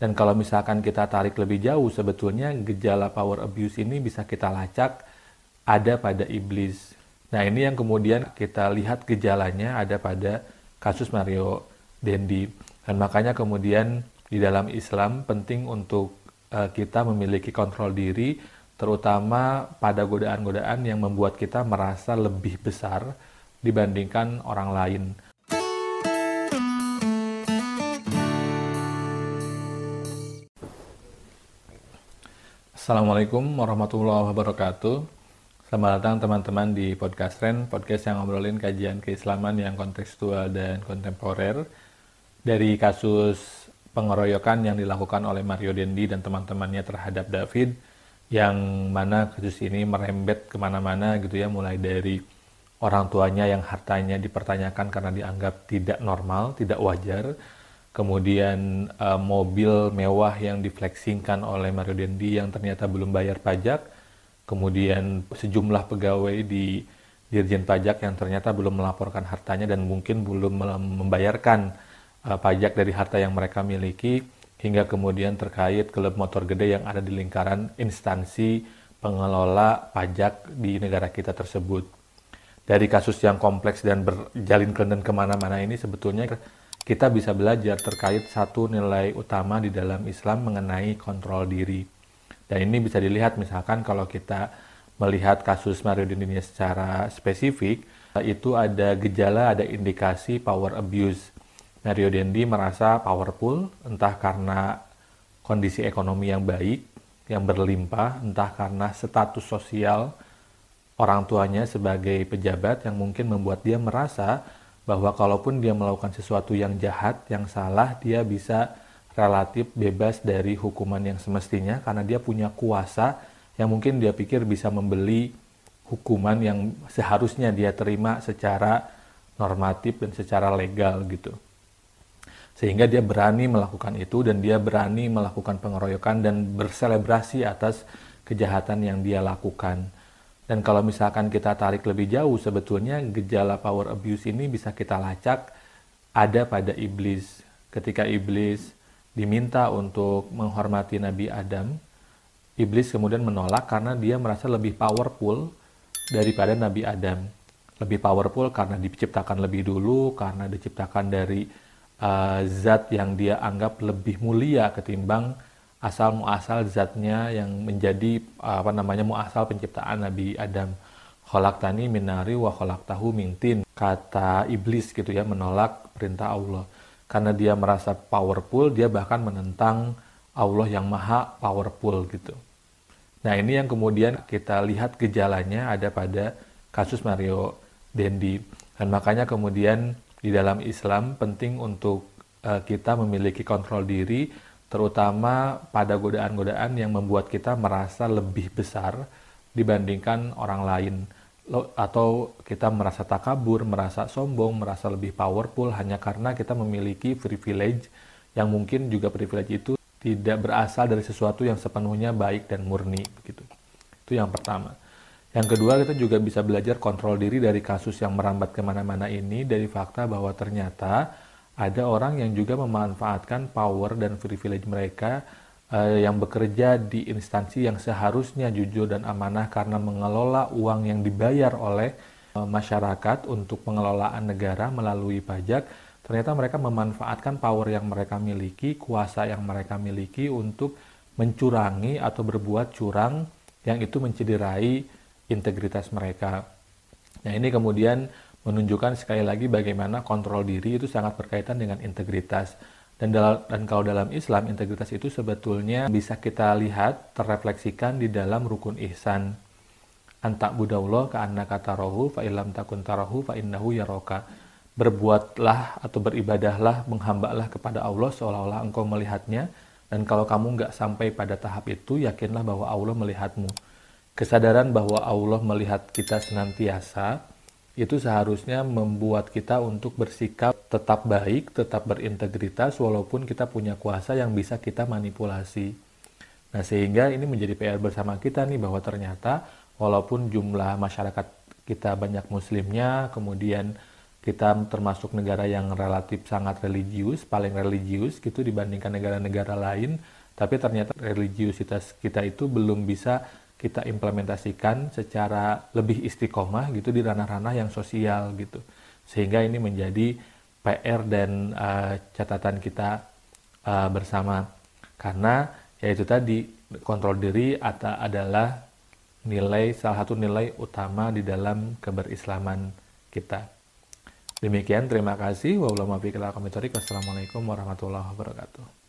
Dan kalau misalkan kita tarik lebih jauh, sebetulnya gejala power abuse ini bisa kita lacak ada pada iblis. Nah ini yang kemudian kita lihat gejalanya ada pada kasus Mario Dendi. Dan makanya kemudian di dalam Islam penting untuk uh, kita memiliki kontrol diri, terutama pada godaan-godaan yang membuat kita merasa lebih besar dibandingkan orang lain. Assalamualaikum warahmatullahi wabarakatuh. Selamat datang teman-teman di Podcast Ren, podcast yang ngobrolin kajian keislaman yang kontekstual dan kontemporer dari kasus pengeroyokan yang dilakukan oleh Mario Dendi dan teman-temannya terhadap David yang mana kasus ini merembet ke mana-mana gitu ya mulai dari orang tuanya yang hartanya dipertanyakan karena dianggap tidak normal, tidak wajar, kemudian uh, mobil mewah yang difleksingkan oleh Mario Dendi yang ternyata belum bayar pajak, kemudian sejumlah pegawai di Dirjen Pajak yang ternyata belum melaporkan hartanya dan mungkin belum membayarkan uh, pajak dari harta yang mereka miliki, hingga kemudian terkait klub motor gede yang ada di lingkaran instansi pengelola pajak di negara kita tersebut. Dari kasus yang kompleks dan berjalin kelenden ke mana-mana ini sebetulnya kita bisa belajar terkait satu nilai utama di dalam Islam mengenai kontrol diri. Dan ini bisa dilihat misalkan kalau kita melihat kasus Mario Dendi secara spesifik, itu ada gejala, ada indikasi power abuse. Mario Dendi merasa powerful, entah karena kondisi ekonomi yang baik, yang berlimpah, entah karena status sosial orang tuanya sebagai pejabat yang mungkin membuat dia merasa bahwa kalaupun dia melakukan sesuatu yang jahat, yang salah, dia bisa relatif bebas dari hukuman yang semestinya karena dia punya kuasa yang mungkin dia pikir bisa membeli hukuman yang seharusnya dia terima secara normatif dan secara legal gitu. Sehingga dia berani melakukan itu dan dia berani melakukan pengeroyokan dan berselebrasi atas kejahatan yang dia lakukan. Dan kalau misalkan kita tarik lebih jauh, sebetulnya gejala power abuse ini bisa kita lacak ada pada iblis. Ketika iblis diminta untuk menghormati Nabi Adam, iblis kemudian menolak karena dia merasa lebih powerful daripada Nabi Adam. Lebih powerful karena diciptakan lebih dulu, karena diciptakan dari uh, zat yang dia anggap lebih mulia ketimbang asal muasal zatnya yang menjadi apa namanya muasal penciptaan Nabi Adam. tani minari wa tahu mintin. Kata iblis gitu ya menolak perintah Allah. Karena dia merasa powerful, dia bahkan menentang Allah yang maha powerful gitu. Nah ini yang kemudian kita lihat gejalanya ada pada kasus Mario Dendi. Dan makanya kemudian di dalam Islam penting untuk uh, kita memiliki kontrol diri terutama pada godaan-godaan yang membuat kita merasa lebih besar dibandingkan orang lain atau kita merasa takabur, merasa sombong, merasa lebih powerful hanya karena kita memiliki privilege yang mungkin juga privilege itu tidak berasal dari sesuatu yang sepenuhnya baik dan murni gitu. Itu yang pertama. Yang kedua kita juga bisa belajar kontrol diri dari kasus yang merambat ke mana-mana ini dari fakta bahwa ternyata ada orang yang juga memanfaatkan power dan privilege mereka uh, yang bekerja di instansi yang seharusnya jujur dan amanah karena mengelola uang yang dibayar oleh uh, masyarakat untuk pengelolaan negara melalui pajak. Ternyata mereka memanfaatkan power yang mereka miliki kuasa yang mereka miliki untuk mencurangi atau berbuat curang yang itu mencederai integritas mereka. Nah ini kemudian menunjukkan sekali lagi bagaimana kontrol diri itu sangat berkaitan dengan integritas. Dan, dalam, dan kalau dalam Islam, integritas itu sebetulnya bisa kita lihat terrefleksikan di dalam rukun ihsan. Antak budawullah ka anna kata rohu fa ilam takun tarahu fa innahu yaroka. Berbuatlah atau beribadahlah, menghambalah kepada Allah seolah-olah engkau melihatnya. Dan kalau kamu nggak sampai pada tahap itu, yakinlah bahwa Allah melihatmu. Kesadaran bahwa Allah melihat kita senantiasa, itu seharusnya membuat kita untuk bersikap tetap baik, tetap berintegritas, walaupun kita punya kuasa yang bisa kita manipulasi. Nah, sehingga ini menjadi PR bersama kita nih, bahwa ternyata walaupun jumlah masyarakat kita banyak muslimnya, kemudian kita termasuk negara yang relatif sangat religius, paling religius gitu dibandingkan negara-negara lain, tapi ternyata religiusitas kita itu belum bisa kita implementasikan secara lebih istiqomah gitu di ranah-ranah yang sosial gitu. Sehingga ini menjadi PR dan uh, catatan kita uh, bersama karena yaitu tadi kontrol diri atau adalah nilai salah satu nilai utama di dalam keberislaman kita. Demikian, terima kasih. Wassalamualaikum warahmatullahi wabarakatuh.